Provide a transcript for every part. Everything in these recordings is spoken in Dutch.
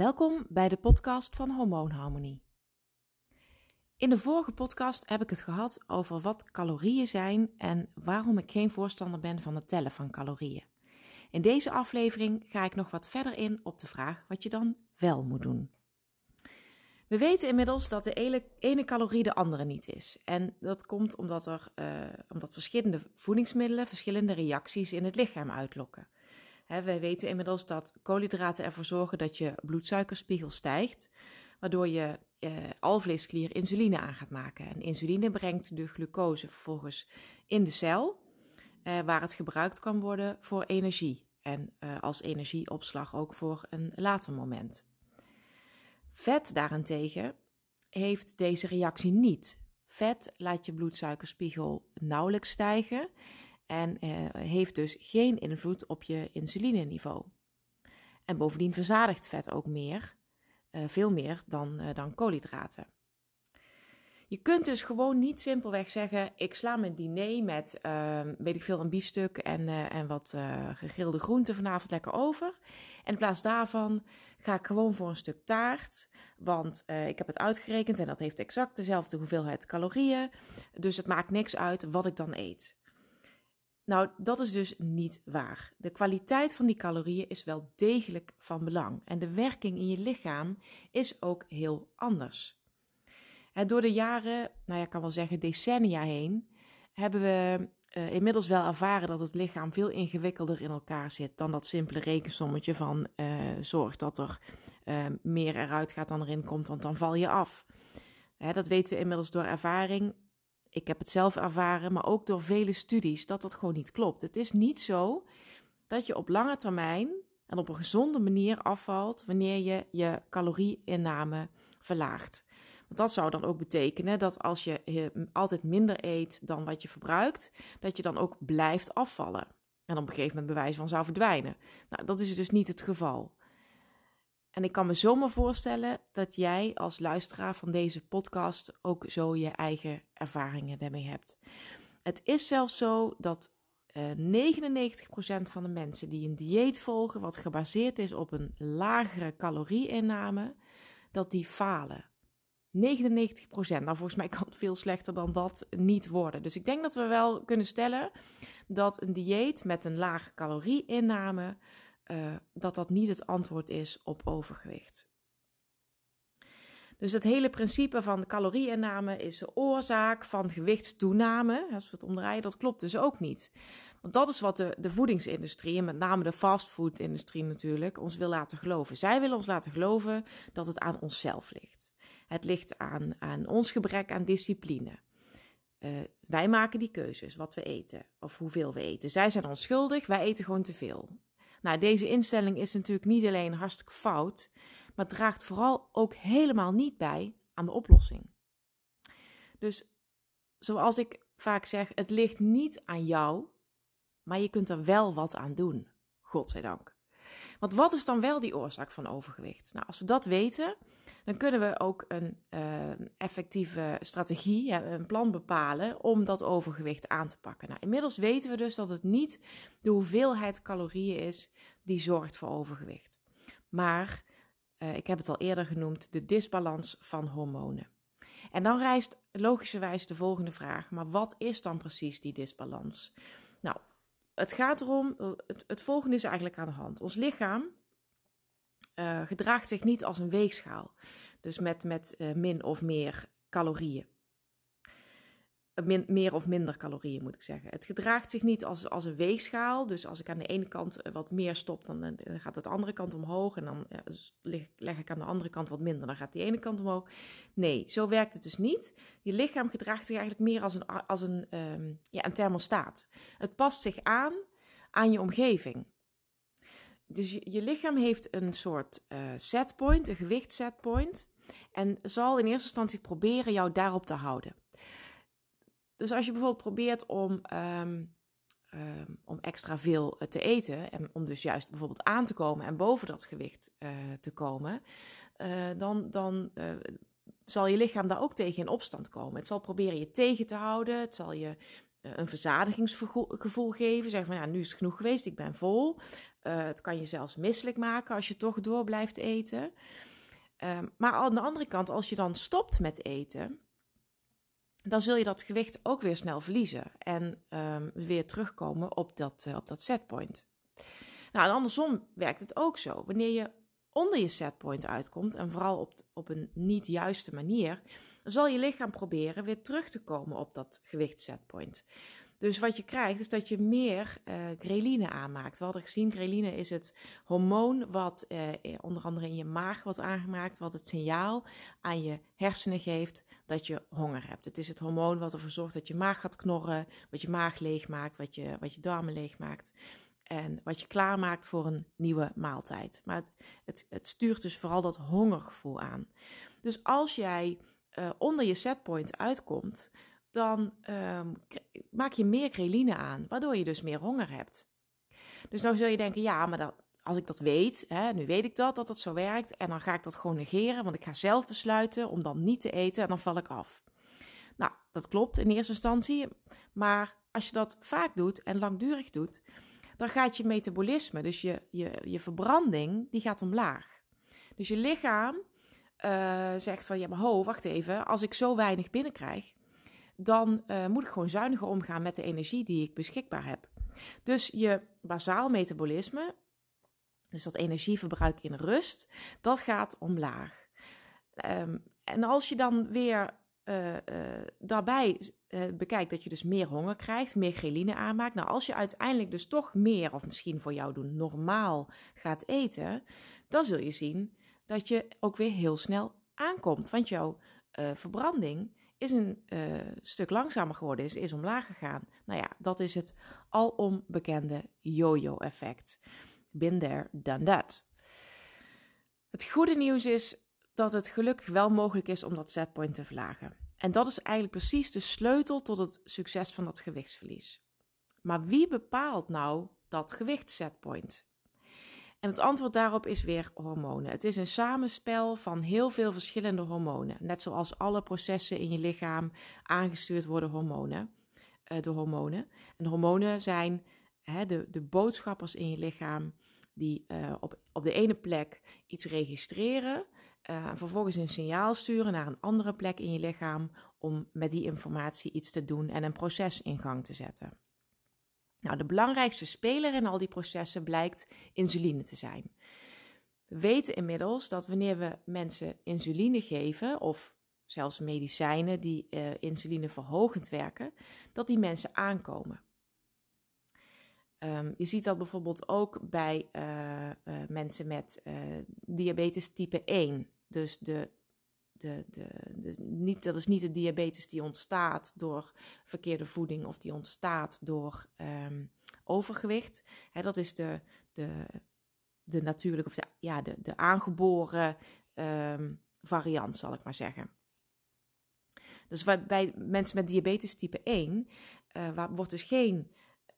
Welkom bij de podcast van Hormoonharmonie. In de vorige podcast heb ik het gehad over wat calorieën zijn en waarom ik geen voorstander ben van het tellen van calorieën. In deze aflevering ga ik nog wat verder in op de vraag wat je dan wel moet doen. We weten inmiddels dat de ene, calorie de andere niet is. En dat komt omdat, er, uh, omdat verschillende voedingsmiddelen verschillende reacties in het lichaam uitlokken. He, wij weten inmiddels dat koolhydraten ervoor zorgen dat je bloedsuikerspiegel stijgt, waardoor je uh, alvleesklier insuline aan gaat maken. En insuline brengt de glucose vervolgens in de cel, uh, waar het gebruikt kan worden voor energie. En uh, als energieopslag ook voor een later moment. Vet daarentegen heeft deze reactie niet. Vet laat je bloedsuikerspiegel nauwelijks stijgen en uh, heeft dus geen invloed op je insulineniveau. En bovendien verzadigt vet ook meer, uh, veel meer dan, uh, dan koolhydraten. Je kunt dus gewoon niet simpelweg zeggen: ik sla mijn diner met, ehm, weet ik veel, een biefstuk en, en wat gegrilde groenten vanavond lekker over. En in plaats daarvan ga ik gewoon voor een stuk taart, want ik heb het uitgerekend en dat heeft exact dezelfde hoeveelheid calorieën. Dus het maakt niks uit wat ik dan eet. Nou, dat is dus niet waar. De kwaliteit van die calorieën is wel degelijk van belang. En de werking in je lichaam is ook heel anders. door de jaren, nou ja, ik kan wel zeggen decennia heen, hebben we uh, inmiddels wel ervaren dat het lichaam veel ingewikkelder in elkaar zit dan dat simpele rekensommetje van uh, zorg dat er uh, meer eruit gaat dan erin komt, want dan val je af. dat weten we inmiddels door ervaring ik heb het zelf ervaren, maar ook door vele studies, dat dat gewoon niet klopt. Het is niet zo dat je op lange termijn en op een gezonde manier afvalt wanneer je je calorieinname verlaagt. Want dat zou dan ook betekenen dat als je altijd minder eet dan wat je verbruikt, dat je dan ook blijft afvallen. En op een gegeven moment bewijs van zou verdwijnen. Nou, dat is dus niet het geval. En ik kan me zomaar voorstellen dat jij als luisteraar van deze podcast ook zo je eigen ervaringen daarmee hebt. Het is zelfs zo dat uh, 99% van de mensen die een dieet volgen, wat gebaseerd is op een lagere calorieinname, dat die falen. 99%. Nou, volgens mij kan het veel slechter dan dat niet worden. Dus ik denk dat we wel kunnen stellen dat een dieet met een lage calorieinname uh, dat dat niet het antwoord is op overgewicht. Dus het hele principe van calorieinname is de oorzaak van gewichtstoename. Als we het omdraaien, dat klopt dus ook niet. Want dat is wat de, de voedingsindustrie, en met name de fastfoodindustrie natuurlijk, ons wil laten geloven. Zij willen ons laten geloven dat het aan onszelf ligt. Het ligt aan, aan ons gebrek aan discipline. Uh, wij maken die keuzes, wat we eten of hoeveel we eten. Zij zijn onschuldig, wij eten gewoon te veel. Nou, deze instelling is natuurlijk niet alleen hartstikke fout, maar draagt vooral ook helemaal niet bij aan de oplossing. Dus zoals ik vaak zeg, het ligt niet aan jou, maar je kunt er wel wat aan doen. Godzijdank. Want wat is dan wel die oorzaak van overgewicht? Nou, als we dat weten, dan kunnen we ook een uh, effectieve strategie, een plan bepalen om dat overgewicht aan te pakken. Nou, inmiddels weten we dus dat het niet de hoeveelheid calorieën is die zorgt voor overgewicht. Maar, uh, ik heb het al eerder genoemd, de disbalans van hormonen. En dan rijst logischerwijs de volgende vraag: maar wat is dan precies die disbalans? Nou, het gaat erom, het, het volgende is eigenlijk aan de hand. Ons lichaam uh, gedraagt zich niet als een weegschaal. Dus met, met uh, min of meer calorieën. Eh, min, meer of minder calorieën moet ik zeggen. Het gedraagt zich niet als, als een weegschaal. Dus als ik aan de ene kant wat meer stop, dan, dan gaat het de andere kant omhoog. En dan leg, leg, ik aan de andere kant wat minder, dan gaat die ene kant omhoog. Nee, zo werkt het dus niet. Je lichaam gedraagt zich eigenlijk meer als een, als een, um, ja, een thermostaat. Het past zich aan aan je omgeving dus je, lichaam heeft een soort uh, setpoint, een gewichtsetpoint. En zal in eerste instantie proberen jou daarop te houden. Dus als je bijvoorbeeld probeert om, um, um, om extra veel eh, te eten. En om dus juist bijvoorbeeld aan te komen en boven dat gewicht uh, te komen. Uh, dan, dan zal je lichaam daar ook tegen in opstand komen. Het zal proberen je tegen te houden. Het zal je een verzadigingsgevoel geven. Zeggen van ja, nu is het genoeg geweest, ik ben vol. het kan je zelfs misselijk maken als je toch door blijft eten. Ehm, maar aan de andere kant, als je dan stopt met eten, dan zul je dat gewicht ook weer snel verliezen en um, weer terugkomen op dat, uh, op dat setpoint. Nou, andersom werkt het ook zo. Wanneer je onder je setpoint uitkomt, en vooral op, op een niet juiste manier, zal je lichaam proberen weer terug te komen op dat gewichtsetpoint. Dus wat je krijgt is dat je meer uh, ghreline aanmaakt. We hadden gezien, ghreline is het hormoon wat uh, onder andere in je maag wordt aangemaakt, wat het signaal aan je hersenen geeft dat je honger hebt. Het is het hormoon wat ervoor zorgt dat je maag gaat knorren, wat je maag leegmaakt, wat je, wat je darmen leegmaakt. En wat je klaarmaakt voor een nieuwe maaltijd. Maar het, het, stuurt dus vooral dat hongergevoel aan. Dus als jij onder je setpoint uitkomt, dan um, maak je meer kreline aan, waardoor je dus meer honger hebt. Dus dan zul je denken, ja, maar als ik dat weet, hè, nu weet ik dat, dat dat zo werkt, en dan ga ik dat gewoon negeren, want ik ga zelf besluiten om dan niet te eten en dan val ik af. Nou, dat klopt in eerste instantie, maar als je dat vaak doet en langdurig doet, dan gaat je metabolisme, dus je, je, je verbranding, die gaat omlaag. Dus je lichaam uh, zegt van, ja maar ho, wacht even, als ik zo weinig binnenkrijg, dan uh, moet ik gewoon zuiniger omgaan met de energie die ik beschikbaar heb. Dus je basaal metabolisme, dus dat energieverbruik in rust, dat gaat omlaag. Um, en als je dan weer uh, uh, daarbij bekijkt dat je dus meer honger krijgt, meer ghreline aanmaakt. Nou, als je uiteindelijk dus toch meer, of misschien voor jou doen, normaal gaat eten, dan zul je zien dat je ook weer heel snel aankomt. Want jouw verbranding is een uh, stuk langzamer geworden, is, is omlaag gegaan. Nou ja, dat is het alom bekende yo-yo-effect. Been there, done that. Het goede nieuws is dat het gelukkig wel mogelijk is om dat setpoint te verlagen. En dat is eigenlijk precies de sleutel tot het succes van dat gewichtsverlies. Maar wie bepaalt nou dat gewichtssetpoint? En het antwoord daarop is weer hormonen. Het is een samenspel van heel veel verschillende hormonen. Net zoals alle processen in je lichaam aangestuurd worden hormonen, uh, door hormonen. En hormonen zijn hè, de, de boodschappers in je lichaam die uh, op, op de ene plek iets registreren. Uh, vervolgens een signaal sturen naar een andere plek in je lichaam om met die informatie iets te doen en een proces in gang te zetten. Nou, de belangrijkste speler in al die processen blijkt insuline te zijn. We weten inmiddels dat wanneer we mensen insuline geven, of zelfs medicijnen die uh, insulineverhogend werken, dat die mensen aankomen. Um, je ziet dat bijvoorbeeld ook bij uh, uh, mensen met diabetes type 1. Dus de de, de, de, niet, dat is niet de diabetes die ontstaat door verkeerde voeding of die ontstaat door um, overgewicht. Dat is de, de, de natuurlijke, of de, ja, de, de aangeboren um, variant, zal ik maar zeggen. Dus bij mensen met diabetes type 1 uh, eh, wordt dus geen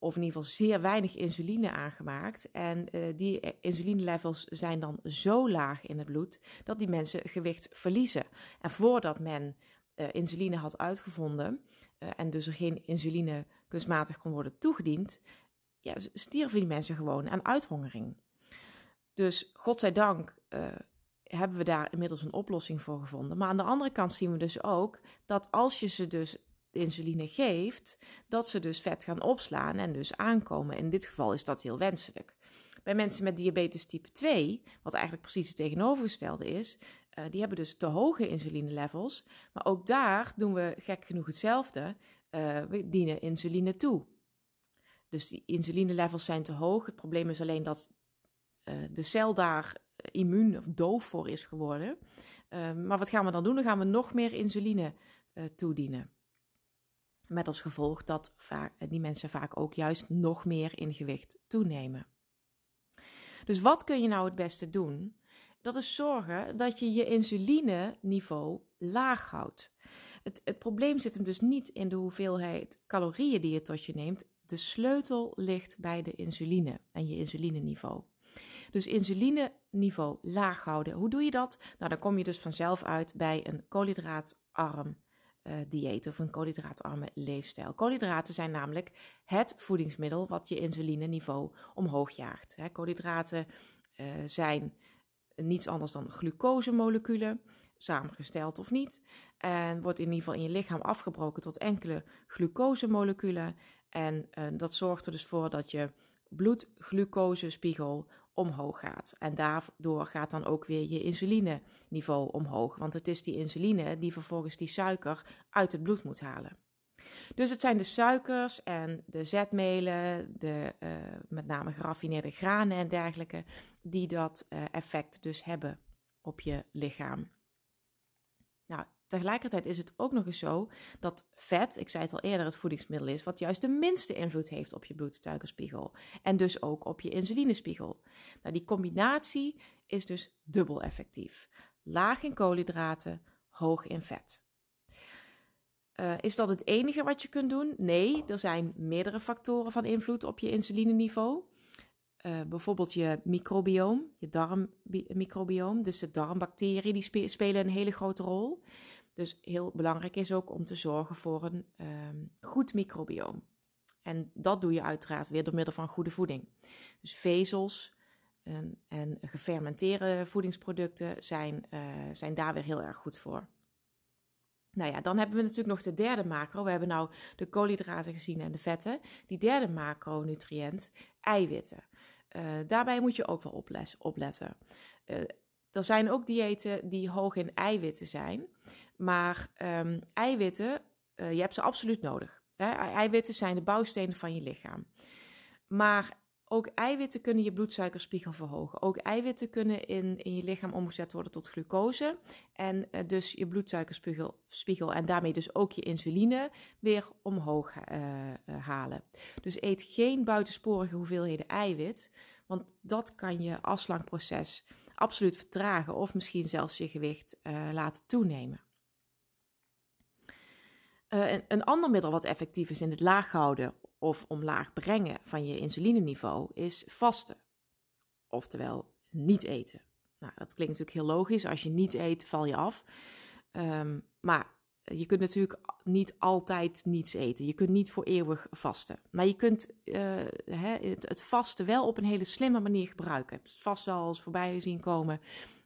of in ieder geval zeer weinig insuline aangemaakt. En uh, die insulinelevels zijn dan zo laag in het bloed dat die mensen gewicht verliezen. En voordat men uh, insuline had uitgevonden uh, en dus er geen insuline kunstmatig kon worden toegediend, ja, stierven die mensen gewoon aan uithongering. Dus godzijdank hebben we daar inmiddels een oplossing voor gevonden. Maar aan de andere kant zien we dus ook dat als je ze dus insuline geeft, dat ze dus vet gaan opslaan en dus aankomen. In dit geval is dat heel wenselijk. Bij mensen met diabetes type 2, wat eigenlijk precies het tegenovergestelde is, uh, die hebben dus te hoge insuline levels. Maar ook daar doen we gek genoeg hetzelfde. Uh, we dienen insuline toe. Dus die insuline levels zijn te hoog. Het probleem is alleen dat uh, de cel daar immuun of doof voor is geworden. maar wat gaan we dan doen? Dan gaan we nog meer insuline toedienen. Met als gevolg dat vaak, eh, die mensen vaak ook juist nog meer in gewicht toenemen. Dus wat kun je nou het beste doen? Dat is zorgen dat je je insuline-niveau laag houdt. Het, het probleem zit hem dus niet in de hoeveelheid calorieën die je tot je neemt. De sleutel ligt bij de insuline en je insulineniveau. Dus insulineniveau laag houden. Hoe doe je dat? Nou, dan kom je dus vanzelf uit bij een koolhydraatarm uh, dieet of een koolhydraatarme leefstijl. Koolhydraten zijn namelijk het voedingsmiddel wat je insulineniveau omhoog jaagt. Hè, koolhydraten uh, zijn niets anders dan glucosemoleculen, samengesteld of niet. En wordt in ieder geval in je lichaam afgebroken tot enkele glucosemoleculen. En uh, dat zorgt er dus voor dat je bloedglucosespiegel omhoog gaat. En daardoor gaat dan ook weer je insulineniveau omhoog. Want het is die insuline die vervolgens die suiker uit het bloed moet halen. Dus het zijn de suikers en de zetmelen, de uh, met name geraffineerde granen en dergelijke, die dat uh, effect dus hebben op je lichaam. Tegelijkertijd is het ook nog eens zo dat vet, ik zei het al eerder, het voedingsmiddel is wat juist de minste invloed heeft op je bloedsuikerspiegel en dus ook op je insulinespiegel. Nou, die combinatie is dus dubbel effectief. Laag in koolhydraten, hoog in vet. Uh, is dat het enige wat je kunt doen? Nee, er zijn meerdere factoren van invloed op je insulineniveau. Uh, bijvoorbeeld je microbioom, je darmmicrobioom. Dus de darmbacteriën die spe spelen een hele grote rol. Dus heel belangrijk is ook om te zorgen voor een um, goed microbioom. En dat doe je uiteraard weer door middel van goede voeding. Dus vezels en, en gefermenteerde voedingsproducten zijn, uh, zijn daar weer heel erg goed voor. Nou ja, dan hebben we natuurlijk nog de derde macro. We hebben nou de koolhydraten gezien en de vetten. Die derde macronutriënt, eiwitten. Uh, daarbij moet je ook wel opletten. Uh, er zijn ook diëten die hoog in eiwitten zijn. Maar um, eiwitten, uh, je hebt ze absoluut nodig. Hè? Eiwitten zijn de bouwstenen van je lichaam. Maar ook eiwitten kunnen je bloedsuikerspiegel verhogen. Ook eiwitten kunnen in, in je lichaam omgezet worden tot glucose. En uh, dus je bloedsuikerspiegel spiegel, en daarmee dus ook je insuline weer omhoog uh, halen. Dus eet geen buitensporige hoeveelheden eiwit. Want dat kan je afslankproces absoluut vertragen of misschien zelfs je gewicht laten toenemen. Een, een ander middel wat effectief is in het laag houden of omlaag brengen van je insulineniveau is vasten. Oftewel niet eten. Nou, dat klinkt natuurlijk heel logisch. Als je niet eet, val je af. Um, maar je kunt natuurlijk niet altijd niets eten. Je kunt niet voor eeuwig vasten. Maar je kunt uh, het, het, vasten wel op een hele slimme manier gebruiken. Het vast wel eens voorbij zien komen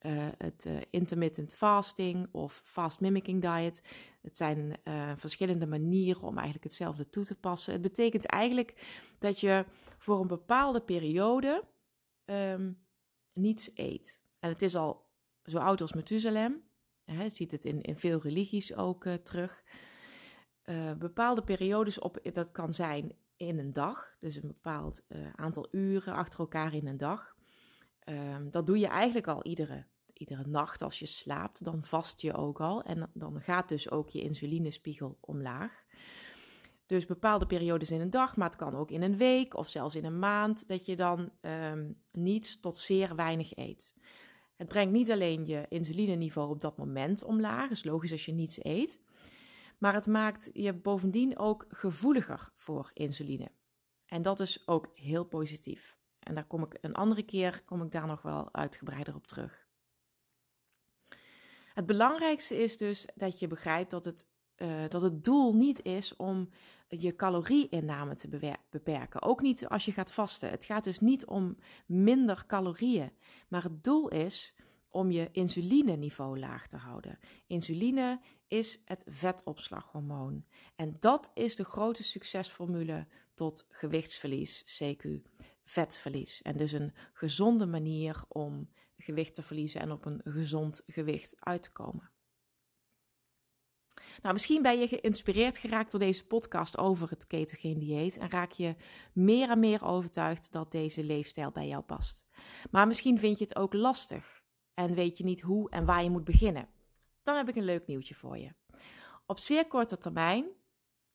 uh, het uh, intermittent fasting of fast mimicking diet. Het zijn verschillende manieren om eigenlijk hetzelfde toe te passen. Het betekent eigenlijk dat je voor een bepaalde periode um, niets eet. En het is al zo oud als Methuselem. Je ziet het in, in veel religies ook terug. bepaalde periodes op, dat kan zijn in een dag, dus een bepaald aantal uren achter elkaar in een dag. Um, dat doe je eigenlijk al iedere, iedere nacht als je slaapt. Dan vast je ook al. En dan gaat dus ook je insulinespiegel omlaag. Dus bepaalde periodes in een dag, maar het kan ook in een week of zelfs in een maand, dat je dan um, niets tot zeer weinig eet. Het brengt niet alleen je insulineniveau op dat moment omlaag, is logisch als je niets eet, maar het maakt je bovendien ook gevoeliger voor insuline. En dat is ook heel positief. En daar kom ik een andere keer kom ik daar nog wel uitgebreider op terug. Het belangrijkste is dus dat je begrijpt dat het, uh, dat het doel niet is om je calorieinname te beperken. Ook niet als je gaat vasten. Het gaat dus niet om minder calorieën, maar het doel is om je insulineniveau laag te houden. Insuline is het vetopslaghormoon. En dat is de grote succesformule tot gewichtsverlies, CQ vetverlies. En dus een gezonde manier om gewicht te verliezen en op een gezond gewicht uit te komen. Nou, misschien ben je geïnspireerd geraakt door deze podcast over het ketogeen dieet en raak je meer en meer overtuigd dat deze leefstijl bij jou past. Maar misschien vind je het ook lastig en weet je niet hoe en waar je moet beginnen. Dan heb ik een leuk nieuwtje voor je. Op zeer korte termijn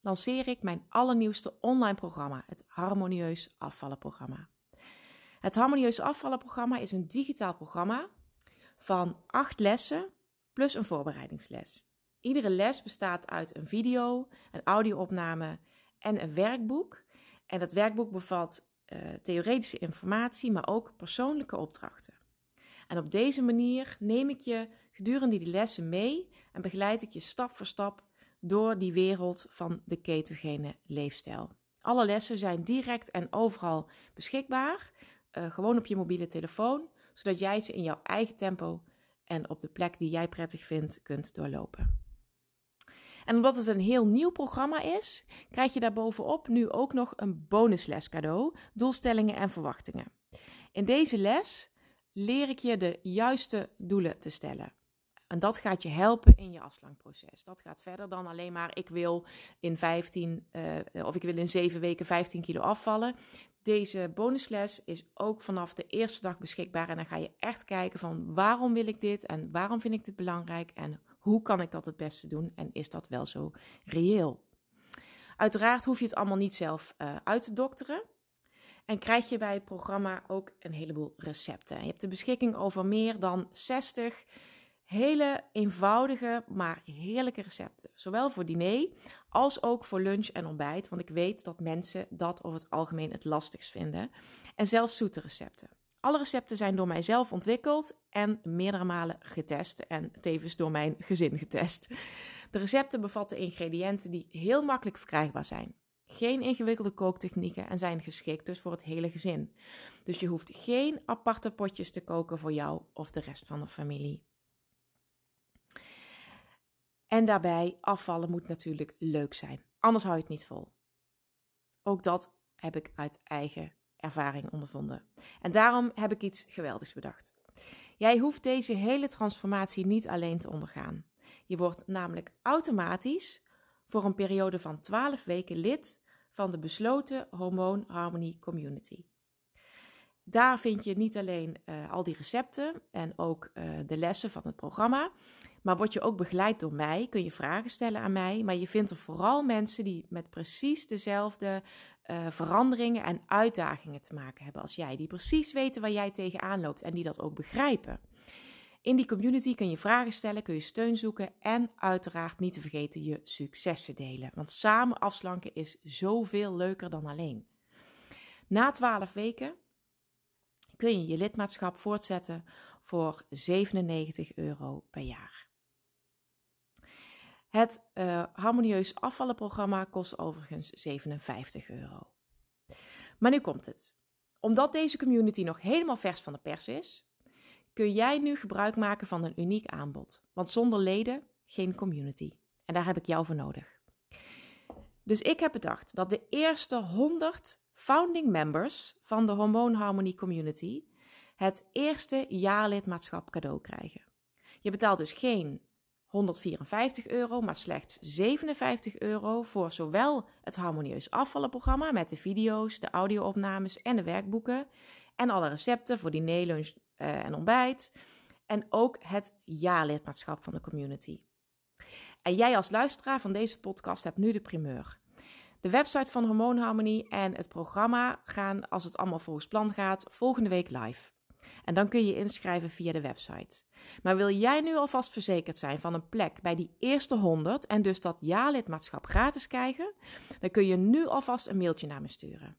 lanceer ik mijn allernieuwste online programma, het Harmonieus Afvallenprogramma. Het Harmonieus Afvallenprogramma is een digitaal programma van acht lessen plus een voorbereidingsles. Iedere les bestaat uit een video, een audio-opname en een werkboek. En dat werkboek bevat uh, theoretische informatie, maar ook persoonlijke opdrachten. En op deze manier neem ik je gedurende die lessen mee en begeleid ik je stap voor stap door die wereld van de ketogene leefstijl. Alle lessen zijn direct en overal beschikbaar, uh, gewoon op je mobiele telefoon, zodat jij ze in jouw eigen tempo en op de plek die jij prettig vindt kunt doorlopen. En omdat het een heel nieuw programma is, krijg je daarbovenop nu ook nog een bonusles cadeau: doelstellingen en verwachtingen. In deze les leer ik je de juiste doelen te stellen. En dat gaat je helpen in je afslankproces. Dat gaat verder dan alleen maar ik wil in 15 uh, eh, of ik wil in 7 weken 15 kilo afvallen. Deze bonusles is ook vanaf de eerste dag beschikbaar. En dan ga je echt kijken van waarom wil ik dit en waarom vind ik dit belangrijk en hoe kan ik dat het beste doen en is dat wel zo reëel. Uiteraard hoef je het allemaal niet zelf uh, uit te dokteren. En krijg je bij het programma ook een heleboel recepten. Je hebt de beschikking over meer dan 60 hele eenvoudige, maar heerlijke recepten. Zowel voor diner als ook voor lunch en ontbijt. Want ik weet dat mensen dat over het algemeen het lastigst vinden. En zelfs zoete recepten. Alle recepten zijn door mijzelf ontwikkeld en meerdere malen getest. En tevens door mijn gezin getest. De recepten bevatten ingrediënten die heel makkelijk verkrijgbaar zijn. Geen ingewikkelde kooktechnieken en zijn geschikt dus voor het hele gezin. Dus je hoeft geen aparte potjes te koken voor jou of de rest van de familie. En daarbij, afvallen moet natuurlijk leuk zijn. Anders hou je het niet vol. Ook dat heb ik uit eigen ervaring ondervonden. En daarom heb ik iets geweldigs bedacht. Jij hoeft deze hele transformatie niet alleen te ondergaan. Je wordt namelijk automatisch voor een periode van 12 weken lid van de besloten hormoonharmonie community. Daar vind je niet alleen uh, al die recepten en ook uh, de lessen van het programma, maar word je ook begeleid door mij, kun je vragen stellen aan mij. Maar je vindt er vooral mensen die met precies dezelfde uh, veranderingen en uitdagingen te maken hebben als jij. Die precies weten waar jij tegenaan loopt en die dat ook begrijpen. In die community kun je vragen stellen, kun je steun zoeken en uiteraard niet te vergeten je successen delen. Want samen afslanken is zoveel leuker dan alleen. Na 12 weken kun je je lidmaatschap voortzetten voor 97 euro per jaar. Het uh, harmonieus afvallenprogramma kost overigens 57 euro. Maar nu komt het. Omdat deze community nog helemaal vers van de pers is, kun jij nu gebruik maken van een uniek aanbod. Want zonder leden geen community. En daar heb ik jou voor nodig. Dus ik heb bedacht dat de eerste 100 founding members van de Hormoonharmonie Community het eerste jaarlidmaatschap cadeau krijgen. Je betaalt dus geen 154 euro, maar slechts 57 euro voor zowel het harmonieus afvallenprogramma met de video's, de audio-opnames en de werkboeken en alle recepten voor diner, lunch uh, en ontbijt en ook het jaarlidmaatschap van de community. En jij als luisteraar van deze podcast hebt nu de primeur. De website van Hormoonharmonie en het programma gaan, als het allemaal volgens plan gaat, volgende week live. En dan kun je inschrijven via de website. Maar wil jij nu alvast verzekerd zijn van een plek bij die eerste 100 en dus dat ja-lidmaatschap gratis krijgen, dan kun je nu alvast een mailtje naar me sturen.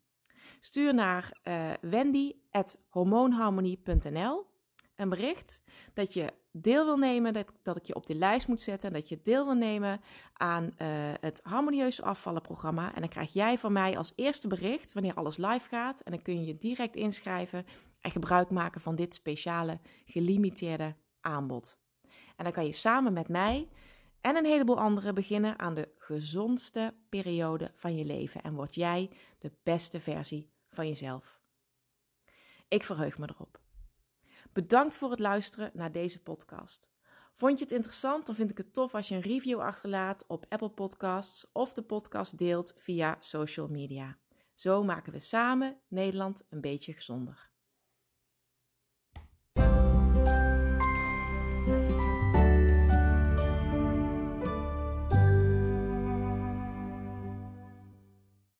Stuur naar uh, wendy.hormoonharmonie.nl een bericht dat je deel wil nemen, dat, dat ik je op de lijst moet zetten en dat je deel wil nemen aan uh, het harmonieus afvallen programma. En dan krijg jij van mij als eerste bericht wanneer alles live gaat en dan kun je je direct inschrijven en gebruik maken van dit speciale gelimiteerde aanbod. En dan kan je samen met mij en een heleboel anderen beginnen aan de gezondste periode van je leven en word jij de beste versie van jezelf. Ik verheug me erop. Bedankt voor het luisteren naar deze podcast. Vond je het interessant? Dan vind ik het tof als je een review achterlaat op Apple Podcasts of de podcast deelt via social media. Zo maken we samen Nederland een beetje gezonder.